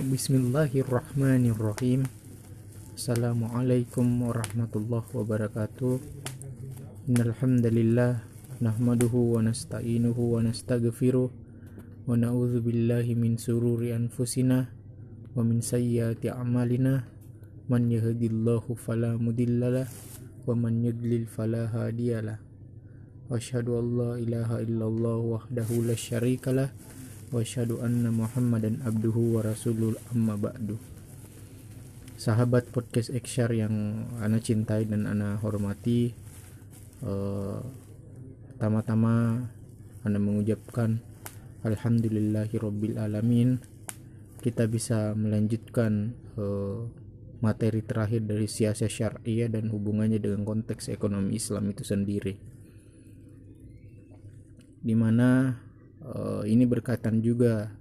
Bismillahirrahmanirrahim. Assalamualaikum warahmatullahi wabarakatuh. Innalhamdalillah Nahmaduhu wa nasta'inuhu wa nasta'gfiruh Wa na'udhu billahi min sururi anfusina Wa min sayyati a'malina. Man yahdillahu falamudillalah Wa man yudlil falahadiyalah Wa ashadu an la ilaha illallah wahdahu la syarikalah wa asyhadu anna Muhammadan abduhu wa rasulul amma ba'du. Sahabat podcast Ekshar yang ana cintai dan ana hormati, uh, pertama-tama ana mengucapkan alhamdulillahi rabbil alamin kita bisa melanjutkan uh, materi terakhir dari siasat syariah dan hubungannya dengan konteks ekonomi Islam itu sendiri. Di mana uh, ini berkaitan juga.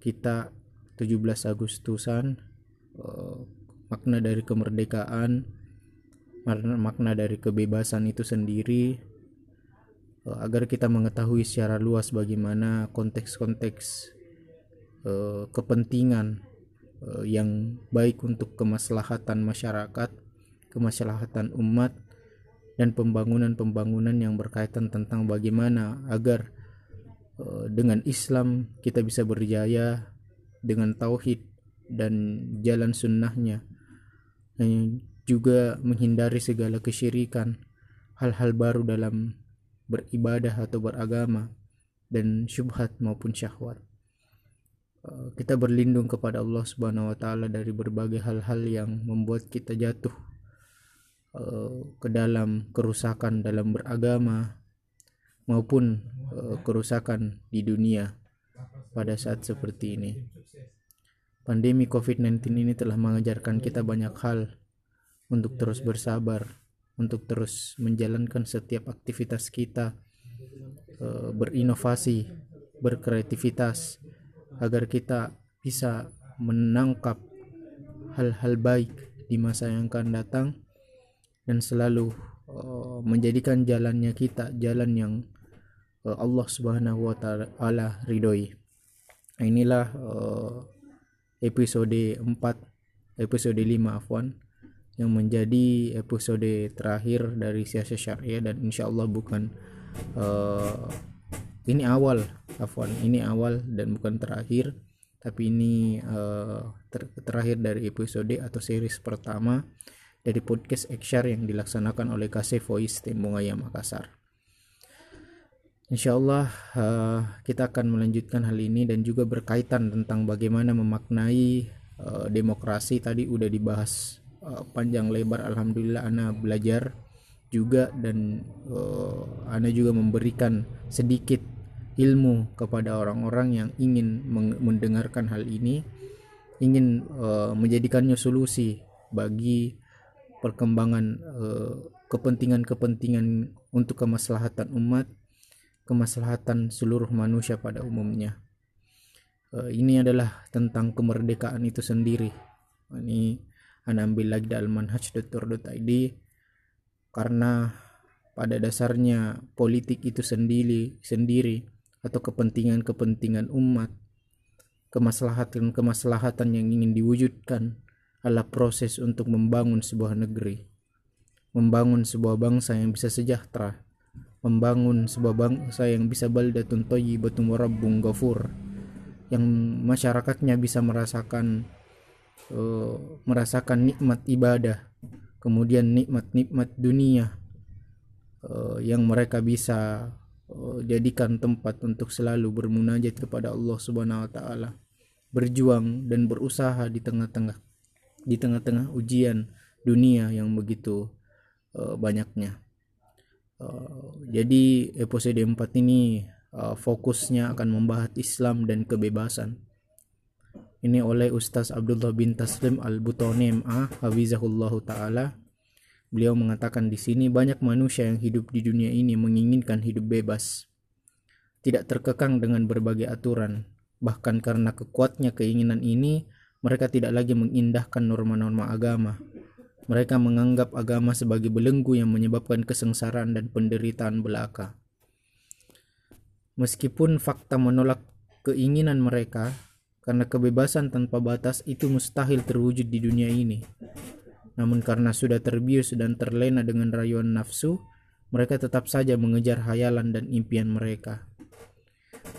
Kita 17 Agustusan uh, makna dari kemerdekaan makna, dari kebebasan itu sendiri uh, agar kita mengetahui secara luas bagaimana konteks-konteks kepentingan yang baik untuk kemaslahatan masyarakat kemaslahatan umat dan pembangunan-pembangunan yang berkaitan tentang bagaimana agar Eh, dengan Islam kita bisa berjaya dengan tauhid dan jalan sunnahnya. Dan juga menghindari segala kesyirikan hal-hal baru dalam beribadah atau beragama dan syubhat maupun syahwat. Eh, kita berlindung kepada Allah Subhanahu wa taala dari berbagai hal-hal yang membuat kita jatuh eh, ke dalam kerusakan dalam beragama maupun uh, kerusakan di dunia pada saat seperti ini. Pandemi COVID-19 ini telah mengajarkan kita banyak hal untuk terus bersabar, untuk terus menjalankan setiap aktivitas kita, uh, berinovasi, berkreativitas, agar kita bisa menangkap hal-hal baik di masa yang akan datang dan selalu uh, menjadikan jalannya kita jalan yang Allah Subhanahu wa taala ridhoi. Inilah uh, episode 4 episode 5 afwan yang menjadi episode terakhir dari siasat syariah dan insya Allah bukan uh, ini awal afwan ini awal dan bukan terakhir tapi ini uh, ter terakhir dari episode atau series pertama dari podcast Ekshar yang dilaksanakan oleh KC Voice Tembongaya Makassar. Insya Allah uh, kita akan melanjutkan hal ini dan juga berkaitan tentang bagaimana memaknai uh, demokrasi tadi udah dibahas uh, panjang lebar. Alhamdulillah Ana belajar juga dan uh, Ana juga memberikan sedikit ilmu kepada orang-orang yang ingin mendengarkan hal ini ingin uh, menjadikannya solusi bagi perkembangan kepentingan-kepentingan uh, untuk kemaslahatan umat kemaslahatan seluruh manusia pada umumnya. Uh, ini adalah tentang kemerdekaan itu sendiri. Ini anda ambil lagi dari manhaj.tur.id karena pada dasarnya politik itu sendiri sendiri atau kepentingan-kepentingan umat kemaslahatan-kemaslahatan yang ingin diwujudkan adalah proses untuk membangun sebuah negeri membangun sebuah bangsa yang bisa sejahtera membangun sebuah bangsa yang bisa baldatun thayyibatun warabbun ghafur yang masyarakatnya bisa merasakan uh, merasakan nikmat ibadah kemudian nikmat-nikmat dunia uh, yang mereka bisa uh, jadikan tempat untuk selalu bermunajat kepada Allah Subhanahu wa taala berjuang dan berusaha di tengah-tengah di tengah-tengah ujian dunia yang begitu uh, banyaknya Uh, jadi episode 4 ini uh, fokusnya akan membahas Islam dan kebebasan. Ini oleh Ustaz Abdullah bin Taslim Al-Butoni MA Hafizahullah Ta'ala. Beliau mengatakan di sini banyak manusia yang hidup di dunia ini menginginkan hidup bebas. Tidak terkekang dengan berbagai aturan. Bahkan karena kekuatnya keinginan ini, mereka tidak lagi mengindahkan norma-norma agama mereka menganggap agama sebagai belenggu yang menyebabkan kesengsaraan dan penderitaan belaka. Meskipun fakta menolak keinginan mereka, karena kebebasan tanpa batas itu mustahil terwujud di dunia ini. Namun karena sudah terbius dan terlena dengan rayuan nafsu, mereka tetap saja mengejar hayalan dan impian mereka.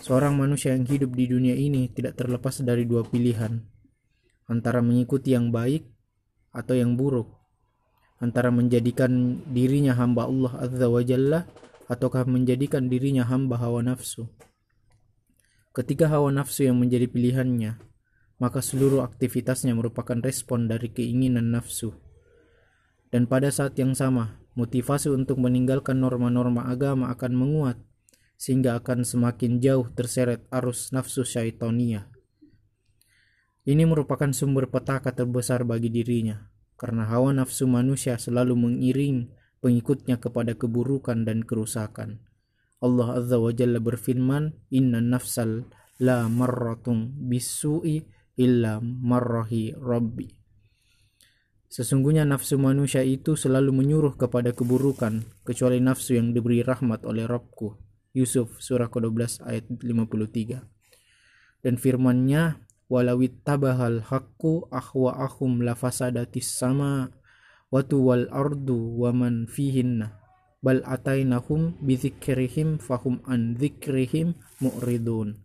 Seorang manusia yang hidup di dunia ini tidak terlepas dari dua pilihan, antara mengikuti yang baik atau yang buruk, antara menjadikan dirinya hamba Allah Azza wa Jalla ataukah menjadikan dirinya hamba hawa nafsu. Ketika hawa nafsu yang menjadi pilihannya, maka seluruh aktivitasnya merupakan respon dari keinginan nafsu. Dan pada saat yang sama, motivasi untuk meninggalkan norma-norma agama akan menguat, sehingga akan semakin jauh terseret arus nafsu syaitonia. Ini merupakan sumber petaka terbesar bagi dirinya, karena hawa nafsu manusia selalu mengiring pengikutnya kepada keburukan dan kerusakan. Allah Azza wa Jalla berfirman, "Inna nafsal la marratung bisu'i illa marrahi rabbi." Sesungguhnya nafsu manusia itu selalu menyuruh kepada keburukan, kecuali nafsu yang diberi rahmat oleh Rabbku. Yusuf surah ke-12 ayat 53. Dan firmannya, walawit tabahal haqqu ahwa'ahum lafasadatis sama watu wal ardu waman fihinna bal atainahum bidzikrihim fahum an dzikrihim mu'ridun.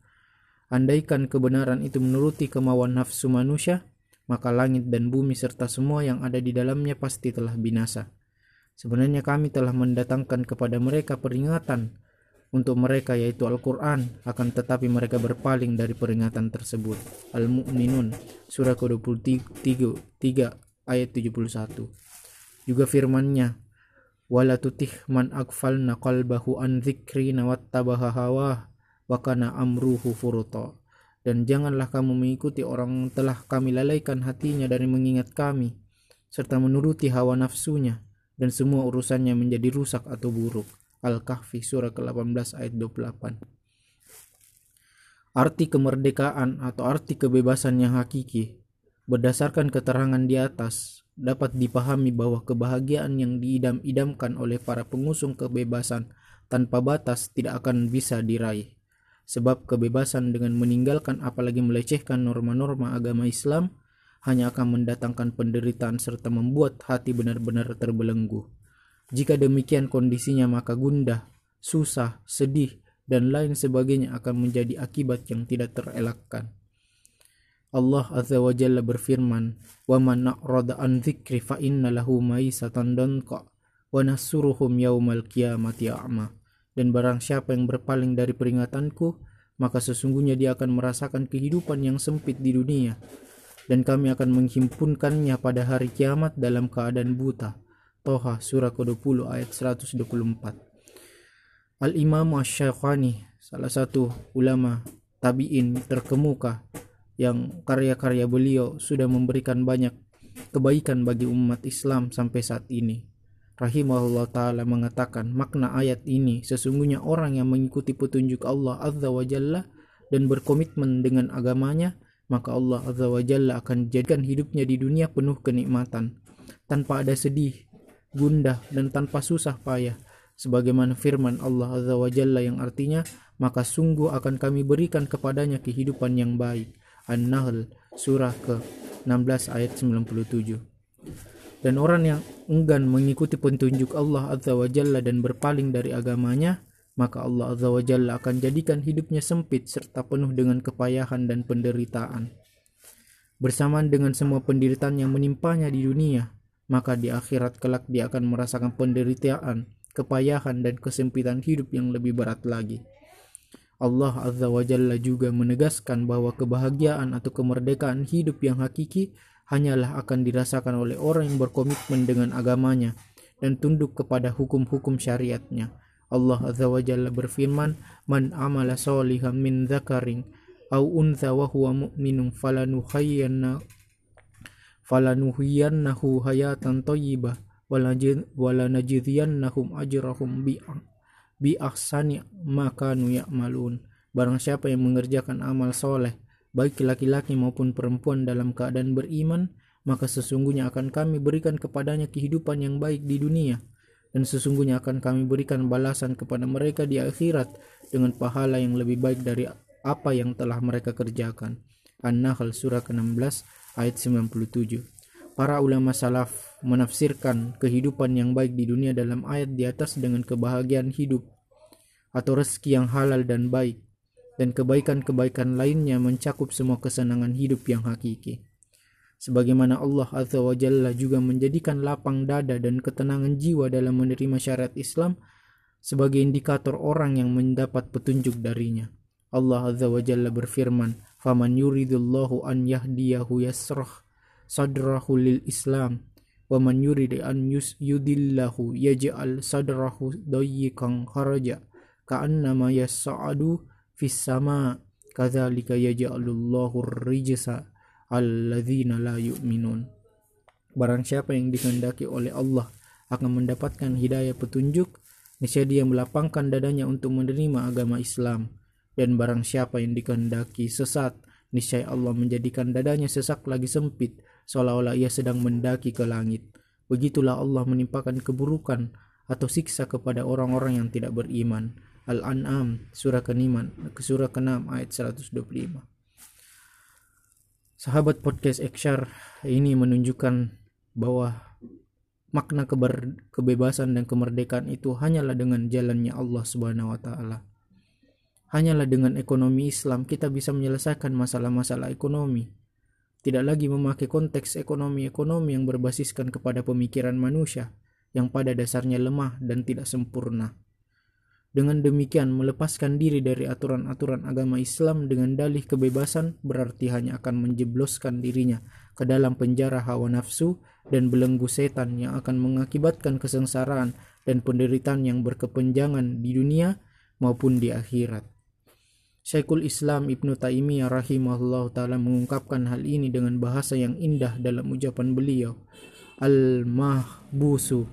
Andaikan kebenaran itu menuruti kemauan nafsu manusia, maka langit dan bumi serta semua yang ada di dalamnya pasti telah binasa. Sebenarnya kami telah mendatangkan kepada mereka peringatan untuk mereka yaitu Al-Quran akan tetapi mereka berpaling dari peringatan tersebut. Al-Mu'minun surah ke-23 ayat 71. Juga firmannya wala tutih man akfalna qalbahu an dzikri wattabaha hawa wa kana amruhu furuta dan janganlah kamu mengikuti orang yang telah kami lalaikan hatinya dari mengingat kami, serta menuruti hawa nafsunya, dan semua urusannya menjadi rusak atau buruk. Al-Kahfi surah ke-18 ayat 28 Arti kemerdekaan atau arti kebebasan yang hakiki berdasarkan keterangan di atas dapat dipahami bahwa kebahagiaan yang diidam-idamkan oleh para pengusung kebebasan tanpa batas tidak akan bisa diraih sebab kebebasan dengan meninggalkan apalagi melecehkan norma-norma agama Islam hanya akan mendatangkan penderitaan serta membuat hati benar-benar terbelenggu. Jika demikian kondisinya maka gundah, susah, sedih, dan lain sebagainya akan menjadi akibat yang tidak terelakkan. Allah Azza wa Jalla berfirman, "Wa man na'rada an dzikri fa inna lahu maisatan danqa wa nasuruhum yaumal qiyamati a'ma." Dan barang siapa yang berpaling dari peringatanku, maka sesungguhnya dia akan merasakan kehidupan yang sempit di dunia. Dan kami akan menghimpunkannya pada hari kiamat dalam keadaan buta. Toha surah ke-20 ayat 124. Al-Imam Asy-Syafi'i, salah satu ulama tabi'in terkemuka yang karya-karya beliau sudah memberikan banyak kebaikan bagi umat Islam sampai saat ini rahimahullah taala mengatakan makna ayat ini sesungguhnya orang yang mengikuti petunjuk Allah azza wa jalla dan berkomitmen dengan agamanya maka Allah azza wa jalla akan jadikan hidupnya di dunia penuh kenikmatan tanpa ada sedih gundah dan tanpa susah payah sebagaimana firman Allah azza wa jalla yang artinya maka sungguh akan kami berikan kepadanya kehidupan yang baik An-Nahl surah ke 16 ayat 97 dan orang yang enggan mengikuti petunjuk Allah Azza wa Jalla dan berpaling dari agamanya, maka Allah Azza wa Jalla akan jadikan hidupnya sempit serta penuh dengan kepayahan dan penderitaan. Bersamaan dengan semua penderitaan yang menimpanya di dunia, maka di akhirat kelak dia akan merasakan penderitaan, kepayahan dan kesempitan hidup yang lebih berat lagi. Allah Azza wa Jalla juga menegaskan bahwa kebahagiaan atau kemerdekaan hidup yang hakiki hanyalah akan dirasakan oleh orang yang berkomitmen dengan agamanya dan tunduk kepada hukum-hukum syariatnya. Allah Azza wa Jalla berfirman, "Man amala min dzakarin aw untha wa huwa mu'minun falanuhayyanna falanuhyiyannahu hayatan thayyibah walanajziyannahum ajrahum bi bi ahsani ma kanu ya'malun." Barang siapa yang mengerjakan amal soleh baik laki-laki maupun perempuan dalam keadaan beriman, maka sesungguhnya akan kami berikan kepadanya kehidupan yang baik di dunia, dan sesungguhnya akan kami berikan balasan kepada mereka di akhirat dengan pahala yang lebih baik dari apa yang telah mereka kerjakan. An-Nahl surah ke-16 ayat 97. Para ulama salaf menafsirkan kehidupan yang baik di dunia dalam ayat di atas dengan kebahagiaan hidup atau rezeki yang halal dan baik dan kebaikan-kebaikan lainnya mencakup semua kesenangan hidup yang hakiki. Sebagaimana Allah Azza wa Jalla juga menjadikan lapang dada dan ketenangan jiwa dalam menerima syariat Islam sebagai indikator orang yang mendapat petunjuk darinya. Allah Azza wa Jalla berfirman, "Faman yuridullahu an yahdiyahu yasrah sadrahu lil Islam, wa man yurid an yudillahu yaj'al sadrahu dayyikan kharaja ka'annama yas'adu fis sama kadzalika yaj'alullahu rijsa alladzina la yu'minun. Barang siapa yang dikehendaki oleh Allah akan mendapatkan hidayah petunjuk, niscaya dia melapangkan dadanya untuk menerima agama Islam. Dan barang siapa yang dikehendaki sesat, niscaya Allah menjadikan dadanya sesak lagi sempit, seolah-olah ia sedang mendaki ke langit. Begitulah Allah menimpakan keburukan atau siksa kepada orang-orang yang tidak beriman. Al-An'am surah ke-6 surah ke-6 ayat 125. Sahabat podcast Ekshar ini menunjukkan bahwa makna keber, kebebasan dan kemerdekaan itu hanyalah dengan jalannya Allah Subhanahu wa taala. Hanyalah dengan ekonomi Islam kita bisa menyelesaikan masalah-masalah ekonomi. Tidak lagi memakai konteks ekonomi-ekonomi yang berbasiskan kepada pemikiran manusia yang pada dasarnya lemah dan tidak sempurna. Dengan demikian, melepaskan diri dari aturan-aturan agama Islam dengan dalih kebebasan berarti hanya akan menjebloskan dirinya ke dalam penjara hawa nafsu dan belenggu setan yang akan mengakibatkan kesengsaraan dan penderitaan yang berkepanjangan di dunia maupun di akhirat. Syekhul Islam Ibnu Taimiyah rahimahullah taala mengungkapkan hal ini dengan bahasa yang indah dalam ucapan beliau. Al-mahbusu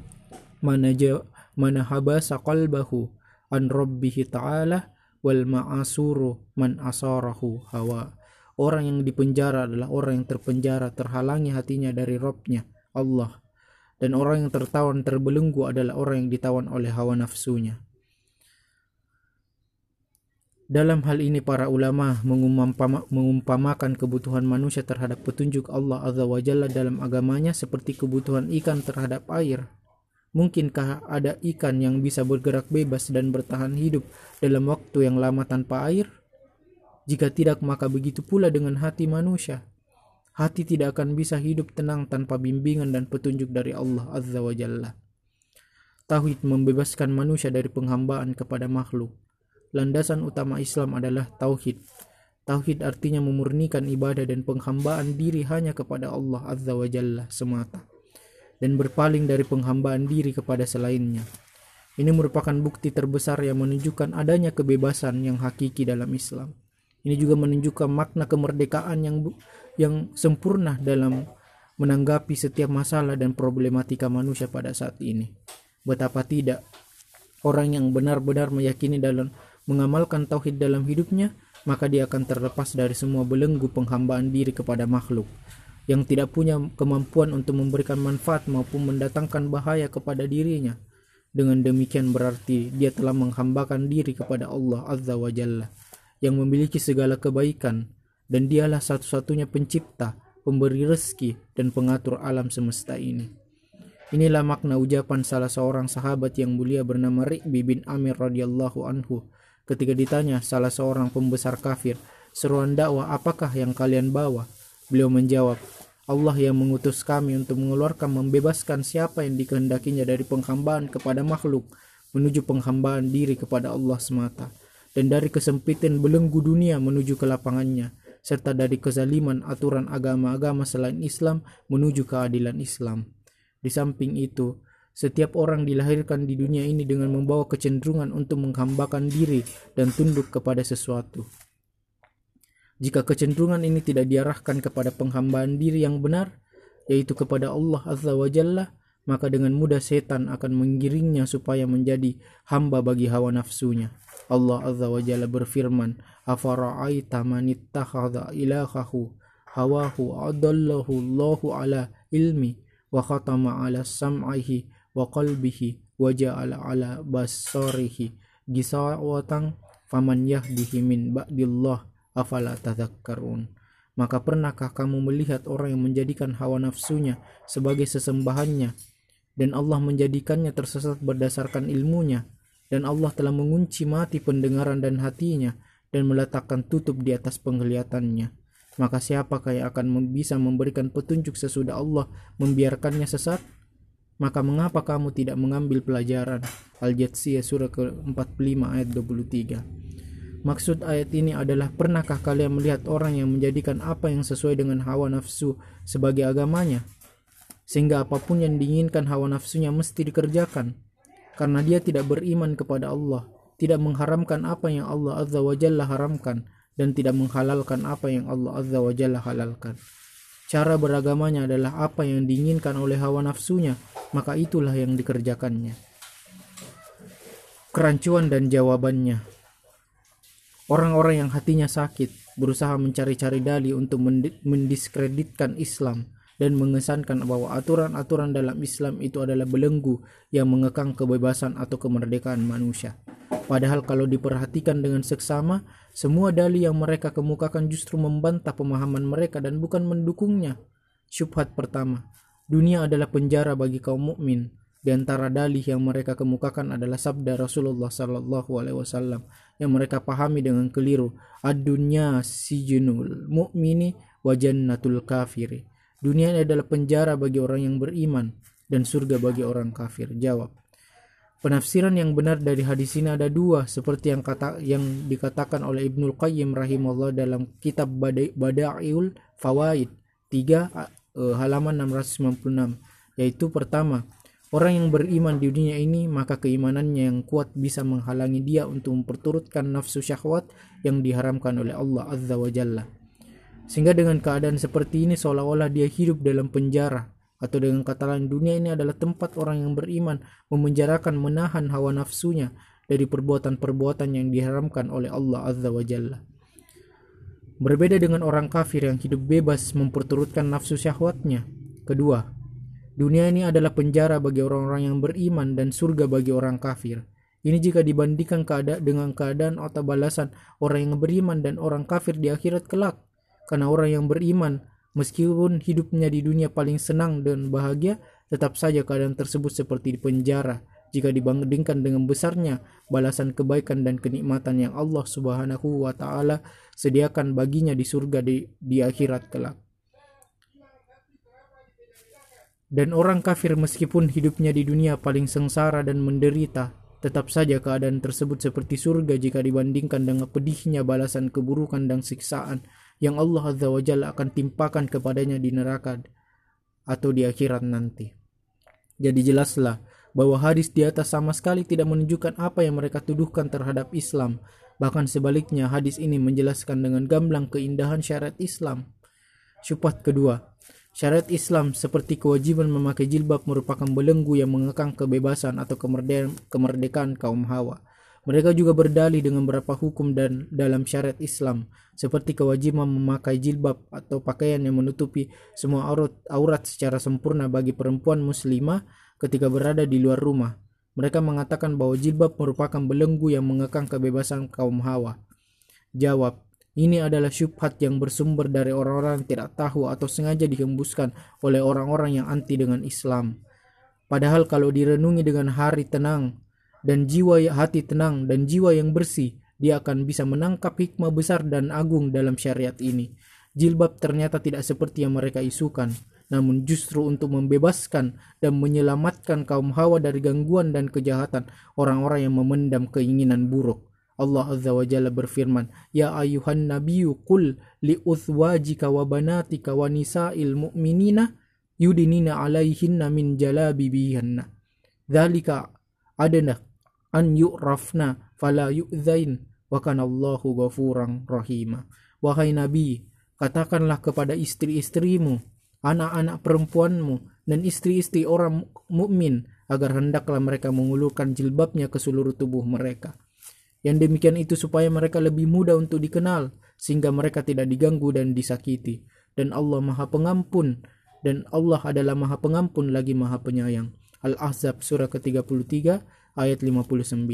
mana mana habasa qalbahu an rabbihi ta'ala wal ma'asuru man asarahu hawa. Orang yang dipenjara adalah orang yang terpenjara terhalangi hatinya dari Robnya Allah. Dan orang yang tertawan terbelenggu adalah orang yang ditawan oleh hawa nafsunya. Dalam hal ini para ulama mengumpamakan kebutuhan manusia terhadap petunjuk Allah Azza wa Jalla dalam agamanya seperti kebutuhan ikan terhadap air Mungkinkah ada ikan yang bisa bergerak bebas dan bertahan hidup dalam waktu yang lama tanpa air? Jika tidak, maka begitu pula dengan hati manusia. Hati tidak akan bisa hidup tenang tanpa bimbingan dan petunjuk dari Allah Azza wa Jalla. Tauhid membebaskan manusia dari penghambaan kepada makhluk. Landasan utama Islam adalah tauhid. Tauhid artinya memurnikan ibadah dan penghambaan diri hanya kepada Allah Azza wa Jalla semata dan berpaling dari penghambaan diri kepada selainnya. Ini merupakan bukti terbesar yang menunjukkan adanya kebebasan yang hakiki dalam Islam. Ini juga menunjukkan makna kemerdekaan yang yang sempurna dalam menanggapi setiap masalah dan problematika manusia pada saat ini. Betapa tidak orang yang benar-benar meyakini dalam mengamalkan tauhid dalam hidupnya, maka dia akan terlepas dari semua belenggu penghambaan diri kepada makhluk yang tidak punya kemampuan untuk memberikan manfaat maupun mendatangkan bahaya kepada dirinya. Dengan demikian berarti dia telah menghambakan diri kepada Allah Azza wa Jalla yang memiliki segala kebaikan dan dialah satu-satunya pencipta, pemberi rezeki dan pengatur alam semesta ini. Inilah makna ucapan salah seorang sahabat yang mulia bernama Ri'bi bin Amir radhiyallahu anhu ketika ditanya salah seorang pembesar kafir, seruan dakwah apakah yang kalian bawa? Beliau menjawab, Allah yang mengutus kami untuk mengeluarkan membebaskan siapa yang dikehendakinya dari penghambaan kepada makhluk menuju penghambaan diri kepada Allah semata dan dari kesempitan belenggu dunia menuju ke lapangannya serta dari kezaliman aturan agama-agama selain Islam menuju keadilan Islam. Di samping itu, setiap orang dilahirkan di dunia ini dengan membawa kecenderungan untuk menghambakan diri dan tunduk kepada sesuatu. Jika kecenderungan ini tidak diarahkan kepada penghambaan diri yang benar, yaitu kepada Allah Azza wa Jalla, maka dengan mudah setan akan menggiringnya supaya menjadi hamba bagi hawa nafsunya. Allah Azza wa Jalla berfirman, "Afara'aita man ittakhadha ilahahu hawahu adallahu Allahu ala ilmi wa khatama ala sam'ihi wa qalbihi wa ja'ala ala basarihi gisawatan faman yahdihi min ba'dillah afala tadhakkarun Maka pernahkah kamu melihat orang yang menjadikan hawa nafsunya sebagai sesembahannya dan Allah menjadikannya tersesat berdasarkan ilmunya dan Allah telah mengunci mati pendengaran dan hatinya dan meletakkan tutup di atas penglihatannya. Maka siapakah yang akan bisa memberikan petunjuk sesudah Allah membiarkannya sesat? Maka mengapa kamu tidak mengambil pelajaran? Al-Jatsiyah surah ke-45 ayat 23. Maksud ayat ini adalah pernahkah kalian melihat orang yang menjadikan apa yang sesuai dengan hawa nafsu sebagai agamanya? Sehingga apa pun yang diinginkan hawa nafsunya mesti dikerjakan. Karena dia tidak beriman kepada Allah, tidak mengharamkan apa yang Allah Azza wa Jalla haramkan, dan tidak menghalalkan apa yang Allah Azza wa Jalla halalkan. Cara beragamanya adalah apa yang diinginkan oleh hawa nafsunya, maka itulah yang dikerjakannya. Kerancuan dan jawabannya Orang-orang yang hatinya sakit berusaha mencari-cari dalih untuk mendiskreditkan Islam dan mengesankan bahwa aturan-aturan dalam Islam itu adalah belenggu yang mengekang kebebasan atau kemerdekaan manusia. Padahal kalau diperhatikan dengan seksama, semua dalih yang mereka kemukakan justru membantah pemahaman mereka dan bukan mendukungnya. Syubhat pertama, dunia adalah penjara bagi kaum mukmin. Di antara dalih yang mereka kemukakan adalah sabda Rasulullah Sallallahu Alaihi Wasallam yang mereka pahami dengan keliru. Ad-dunya sijunul mu'mini wa jannatul kafiri. Dunia ini adalah penjara bagi orang yang beriman dan surga bagi orang kafir. Jawab. Penafsiran yang benar dari hadis ini ada dua seperti yang kata yang dikatakan oleh Ibnul Qayyim rahimahullah dalam kitab Bada'iul Fawaid 3 uh, eh, halaman 696 yaitu pertama Orang yang beriman di dunia ini, maka keimanannya yang kuat bisa menghalangi dia untuk memperturutkan nafsu syahwat yang diharamkan oleh Allah Azza wa Jalla. Sehingga dengan keadaan seperti ini seolah-olah dia hidup dalam penjara atau dengan kata lain dunia ini adalah tempat orang yang beriman memenjarakan menahan hawa nafsunya dari perbuatan-perbuatan yang diharamkan oleh Allah Azza wa Jalla. Berbeda dengan orang kafir yang hidup bebas memperturutkan nafsu syahwatnya. Kedua, Dunia ini adalah penjara bagi orang-orang yang beriman dan surga bagi orang kafir. Ini jika dibandingkan keadaan dengan keadaan atau balasan orang yang beriman dan orang kafir di akhirat kelak. Karena orang yang beriman, meskipun hidupnya di dunia paling senang dan bahagia, tetap saja keadaan tersebut seperti di penjara jika dibandingkan dengan besarnya balasan kebaikan dan kenikmatan yang Allah Subhanahu wa taala sediakan baginya di surga di, di akhirat kelak. Dan orang kafir meskipun hidupnya di dunia paling sengsara dan menderita, tetap saja keadaan tersebut seperti surga jika dibandingkan dengan pedihnya balasan keburukan dan siksaan yang Allah Azza wa Jalla akan timpakan kepadanya di neraka atau di akhirat nanti. Jadi jelaslah bahwa hadis di atas sama sekali tidak menunjukkan apa yang mereka tuduhkan terhadap Islam. Bahkan sebaliknya hadis ini menjelaskan dengan gamblang keindahan syariat Islam. Syubhat kedua, Syariat Islam seperti kewajiban memakai jilbab merupakan belenggu yang mengekang kebebasan atau kemerdekaan, kemerdekaan kaum hawa. Mereka juga berdalih dengan beberapa hukum dan dalam syariat Islam seperti kewajiban memakai jilbab atau pakaian yang menutupi semua aurat, aurat secara sempurna bagi perempuan muslimah ketika berada di luar rumah. Mereka mengatakan bahwa jilbab merupakan belenggu yang mengekang kebebasan kaum hawa. Jawab, ini adalah syubhat yang bersumber dari orang-orang yang tidak tahu atau sengaja dihembuskan oleh orang-orang yang anti dengan Islam. Padahal kalau direnungi dengan hari tenang dan jiwa hati tenang dan jiwa yang bersih, dia akan bisa menangkap hikmah besar dan agung dalam syariat ini. Jilbab ternyata tidak seperti yang mereka isukan, namun justru untuk membebaskan dan menyelamatkan kaum hawa dari gangguan dan kejahatan orang-orang yang memendam keinginan buruk. Allah Azza wa Jalla berfirman, "Ya ayuhan nabiyyu qul li uthwajika wa banatika wa nisa'il mu'minina yudinina 'alaihinna min jalabibihinna." Dzalika adana an yu'rafna fala yu'zain wa kana Allahu ghafuran rahima. Wahai Nabi, katakanlah kepada istri-istrimu, anak-anak perempuanmu dan istri-istri orang mukmin agar hendaklah mereka mengulurkan jilbabnya ke seluruh tubuh mereka yang demikian itu supaya mereka lebih mudah untuk dikenal sehingga mereka tidak diganggu dan disakiti. Dan Allah Maha Pengampun dan Allah adalah Maha Pengampun lagi Maha Penyayang. Al-Ahzab surah ke-33 ayat 59.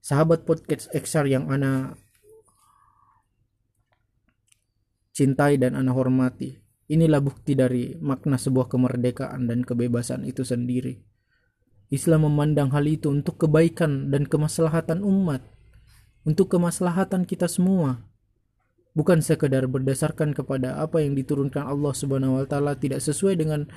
Sahabat podcast XR yang ana cintai dan Anda hormati. Inilah bukti dari makna sebuah kemerdekaan dan kebebasan itu sendiri. Islam memandang hal itu untuk kebaikan dan kemaslahatan umat, untuk kemaslahatan kita semua. Bukan sekedar berdasarkan kepada apa yang diturunkan Allah Subhanahu wa taala tidak sesuai dengan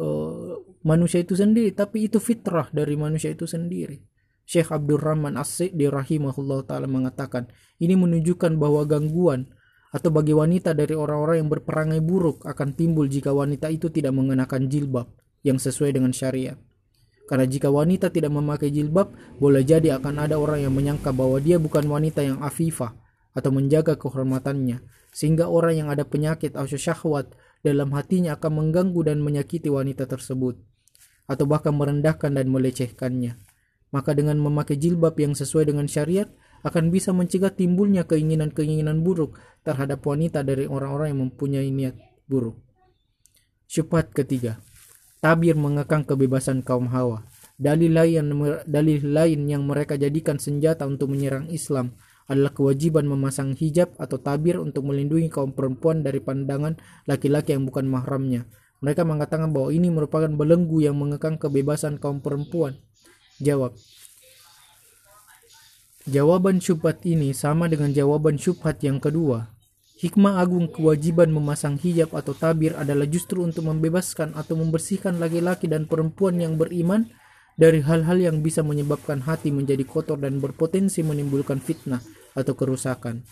uh, manusia itu sendiri, tapi itu fitrah dari manusia itu sendiri. Syekh Abdurrahman As-Sidi rahimahullah taala mengatakan, ini menunjukkan bahwa gangguan atau bagi wanita dari orang-orang yang berperangai buruk akan timbul jika wanita itu tidak mengenakan jilbab yang sesuai dengan syariat. Karena jika wanita tidak memakai jilbab, boleh jadi akan ada orang yang menyangka bahwa dia bukan wanita yang afifah atau menjaga kehormatannya, sehingga orang yang ada penyakit atau syahwat dalam hatinya akan mengganggu dan menyakiti wanita tersebut, atau bahkan merendahkan dan melecehkannya. Maka dengan memakai jilbab yang sesuai dengan syariat, akan bisa mencegah timbulnya keinginan-keinginan buruk terhadap wanita dari orang-orang yang mempunyai niat buruk. Syubhat ketiga, tabir mengekang kebebasan kaum Hawa. Dalil lain, dalil lain yang mereka jadikan senjata untuk menyerang Islam adalah kewajiban memasang hijab atau tabir untuk melindungi kaum perempuan dari pandangan laki-laki yang bukan mahramnya. Mereka mengatakan bahwa ini merupakan belenggu yang mengekang kebebasan kaum perempuan. Jawab, Jawaban syubhat ini sama dengan jawaban syubhat yang kedua. Hikmah agung kewajiban memasang hijab atau tabir adalah justru untuk membebaskan atau membersihkan laki-laki dan perempuan yang beriman dari hal-hal yang bisa menyebabkan hati menjadi kotor dan berpotensi menimbulkan fitnah atau kerusakan.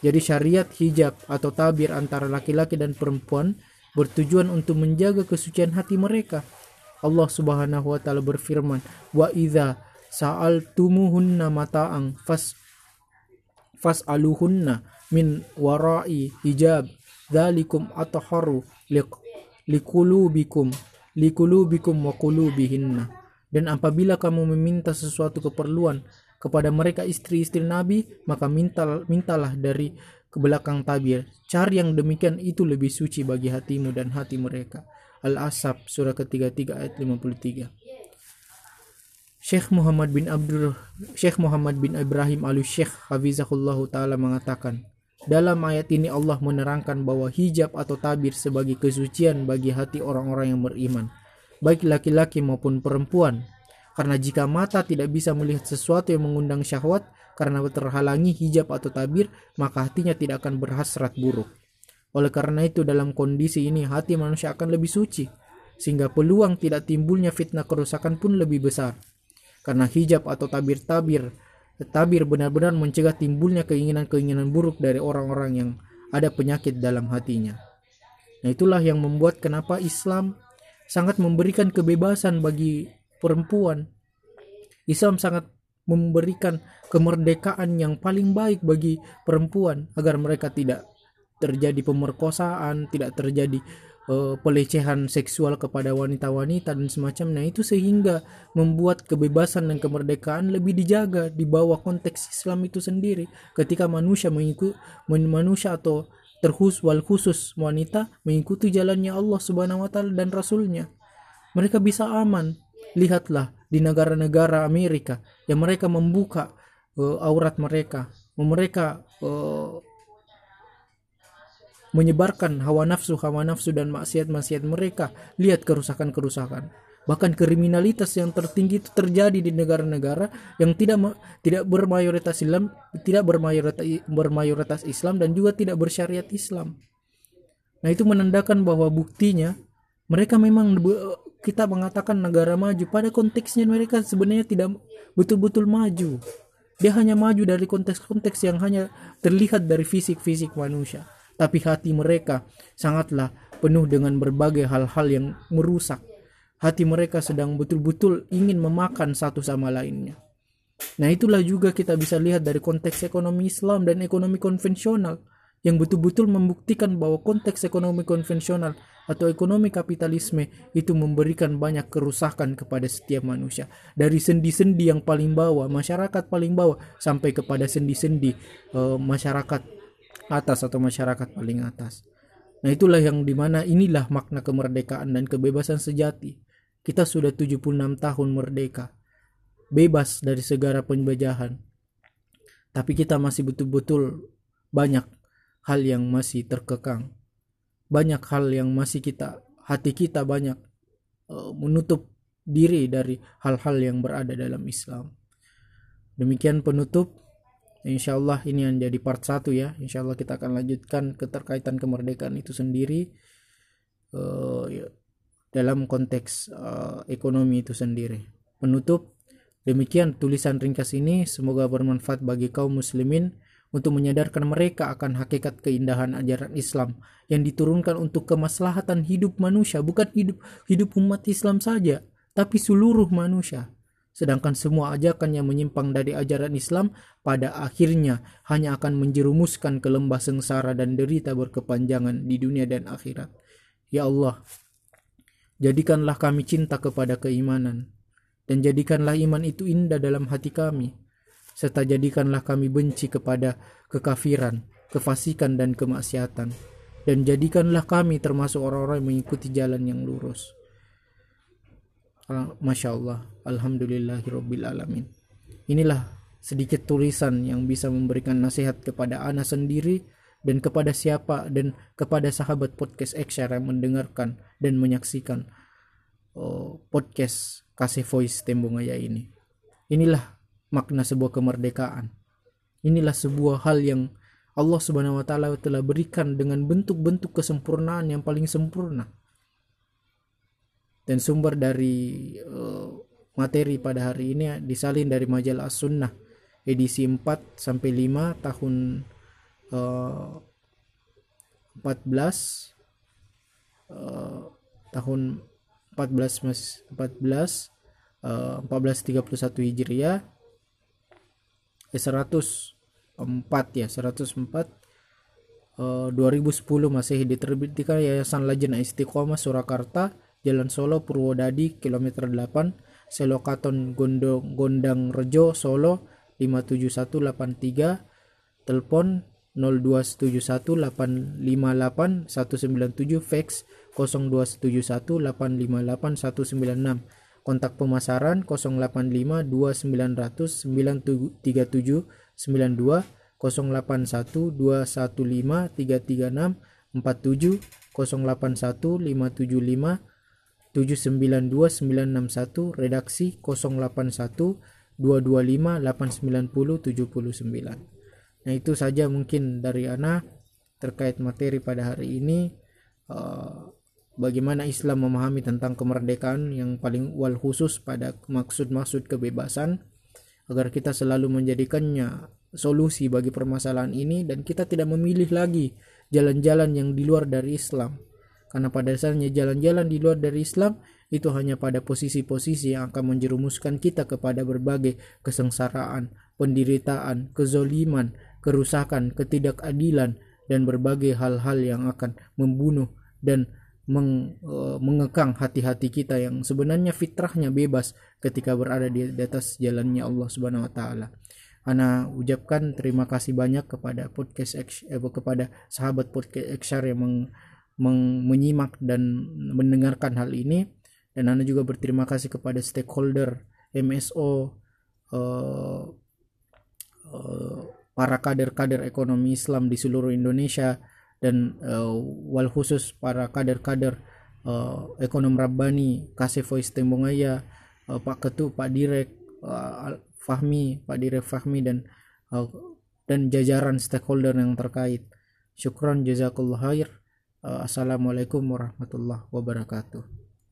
Jadi syariat hijab atau tabir antara laki-laki dan perempuan bertujuan untuk menjaga kesucian hati mereka. Allah Subhanahu wa taala berfirman, "Wa idza sa'altumuhunna mata'ang fas fas'aluhunna min wara'i hijab dzalikum atharu liqulubikum liqulubikum wa qulubihinna dan apabila kamu meminta sesuatu keperluan kepada mereka istri-istri Nabi maka mintal, mintalah dari ke belakang tabir. Cari yang demikian itu lebih suci bagi hatimu dan hati mereka. Al-Asab surah ketiga 3 ayat 53 Syekh Muhammad bin Abdul Syekh Muhammad bin Ibrahim Al Syekh Hafizahullah taala mengatakan dalam ayat ini Allah menerangkan bahwa hijab atau tabir sebagai kesucian bagi hati orang-orang yang beriman baik laki-laki maupun perempuan karena jika mata tidak bisa melihat sesuatu yang mengundang syahwat karena terhalangi hijab atau tabir maka hatinya tidak akan berhasrat buruk oleh karena itu dalam kondisi ini hati manusia akan lebih suci sehingga peluang tidak timbulnya fitnah kerusakan pun lebih besar karena hijab atau tabir-tabir tabir benar-benar mencegah timbulnya keinginan-keinginan buruk dari orang-orang yang ada penyakit dalam hatinya. Nah, itulah yang membuat kenapa Islam sangat memberikan kebebasan bagi perempuan. Islam sangat memberikan kemerdekaan yang paling baik bagi perempuan agar mereka tidak terjadi pemerkosaan, tidak terjadi uh, pelecehan seksual kepada wanita-wanita dan semacamnya. Itu sehingga membuat kebebasan dan kemerdekaan lebih dijaga di bawah konteks Islam itu sendiri. Ketika manusia mengikuti manusia atau terkhusus wal khusus wanita mengikuti jalannya Allah Subhanahu wa taala dan rasulnya mereka bisa aman lihatlah di negara-negara Amerika yang mereka membuka uh, aurat mereka mereka uh, menyebarkan hawa nafsu, hawa nafsu dan maksiat-maksiat mereka. Lihat kerusakan-kerusakan. Bahkan kriminalitas yang tertinggi itu terjadi di negara-negara yang tidak tidak bermayoritas Islam, tidak bermayoritas bermayoritas Islam dan juga tidak bersyariat Islam. Nah, itu menandakan bahwa buktinya mereka memang kita mengatakan negara maju pada konteksnya mereka sebenarnya tidak betul-betul maju. Dia hanya maju dari konteks-konteks yang hanya terlihat dari fisik-fisik manusia tapi hati mereka sangatlah penuh dengan berbagai hal-hal yang merusak. Hati mereka sedang betul-betul ingin memakan satu sama lainnya. Nah, itulah juga kita bisa lihat dari konteks ekonomi Islam dan ekonomi konvensional yang betul-betul membuktikan bahwa konteks ekonomi konvensional atau ekonomi kapitalisme itu memberikan banyak kerusakan kepada setiap manusia dari sendi-sendi yang paling bawah masyarakat paling bawah sampai kepada sendi-sendi uh, masyarakat atas atau masyarakat paling atas. Nah itulah yang di mana inilah makna kemerdekaan dan kebebasan sejati. Kita sudah 76 tahun merdeka. Bebas dari segala penjajahan. Tapi kita masih betul-betul banyak hal yang masih terkekang. Banyak hal yang masih kita hati kita banyak uh, menutup diri dari hal-hal yang berada dalam Islam. Demikian penutup. Insya Allah ini yang jadi part satu ya. Insya Allah kita akan lanjutkan keterkaitan kemerdekaan itu sendiri uh, dalam konteks uh, ekonomi itu sendiri. Penutup. Demikian tulisan ringkas ini. Semoga bermanfaat bagi kaum muslimin untuk menyadarkan mereka akan hakikat keindahan ajaran Islam yang diturunkan untuk kemaslahatan hidup manusia bukan hidup hidup umat Islam saja tapi seluruh manusia Sedangkan semua ajakan yang menyimpang dari ajaran Islam pada akhirnya hanya akan menjerumuskan ke lembah sengsara dan derita berkepanjangan di dunia dan akhirat. Ya Allah, jadikanlah kami cinta kepada keimanan dan jadikanlah iman itu indah dalam hati kami serta jadikanlah kami benci kepada kekafiran, kefasikan dan kemaksiatan. Dan jadikanlah kami termasuk orang-orang yang mengikuti jalan yang lurus. Masya Allah. Alhamdulillahirabbil alamin. Inilah sedikit tulisan yang bisa memberikan nasihat kepada anak sendiri dan kepada siapa dan kepada sahabat podcast XR yang mendengarkan dan menyaksikan oh, podcast kasih voice tembongaya ini. Inilah makna sebuah kemerdekaan. Inilah sebuah hal yang Allah Subhanahu wa taala telah berikan dengan bentuk-bentuk kesempurnaan yang paling sempurna. Dan sumber dari uh, materi pada hari ini disalin dari majalah As-Sunnah edisi 4 sampai 5 tahun uh, 14 uh, tahun 14 mas 14 uh, 1431 Hijriah eh, 104 ya 104 uh, 2010 masih diterbitkan Yayasan Lajnah Istiqomah Surakarta Jalan Solo Purwodadi kilometer 8 Selokaton Gondong Gondang Rejo Solo 57183 telepon 0271858 197 fax 0271858 196 kontak pemasaran 085 2900 937 92 081 215 336 47 081 575 792961 redaksi 081 225 890 79. Nah, itu saja mungkin dari Ana terkait materi pada hari ini uh, bagaimana Islam memahami tentang kemerdekaan yang paling wal khusus pada maksud-maksud kebebasan? Agar kita selalu menjadikannya solusi bagi permasalahan ini dan kita tidak memilih lagi jalan-jalan yang di luar dari Islam. Karena pada dasarnya jalan-jalan di luar dari Islam itu hanya pada posisi-posisi yang akan menjerumuskan kita kepada berbagai kesengsaraan, penderitaan, kezoliman, kerusakan, ketidakadilan, dan berbagai hal-hal yang akan membunuh dan meng, e, mengekang hati-hati kita yang sebenarnya fitrahnya bebas ketika berada di, di atas jalannya Allah Subhanahu wa taala. Ana ucapkan terima kasih banyak kepada podcast eh, kepada sahabat podcast XR yang meng, menyimak dan mendengarkan hal ini dan Anda juga berterima kasih kepada stakeholder MSO uh, uh, eh, para kader-kader ekonomi Islam di seluruh Indonesia dan uh, wal khusus para kader-kader uh, ekonom Rabbani Kasih Voice Tembongaya uh, Pak Ketu Pak Direk uh, Fahmi Pak Direk Fahmi dan uh, dan jajaran stakeholder yang terkait. Syukron jazakallah khair. Assalamualaikum warahmatullahi wabarakatuh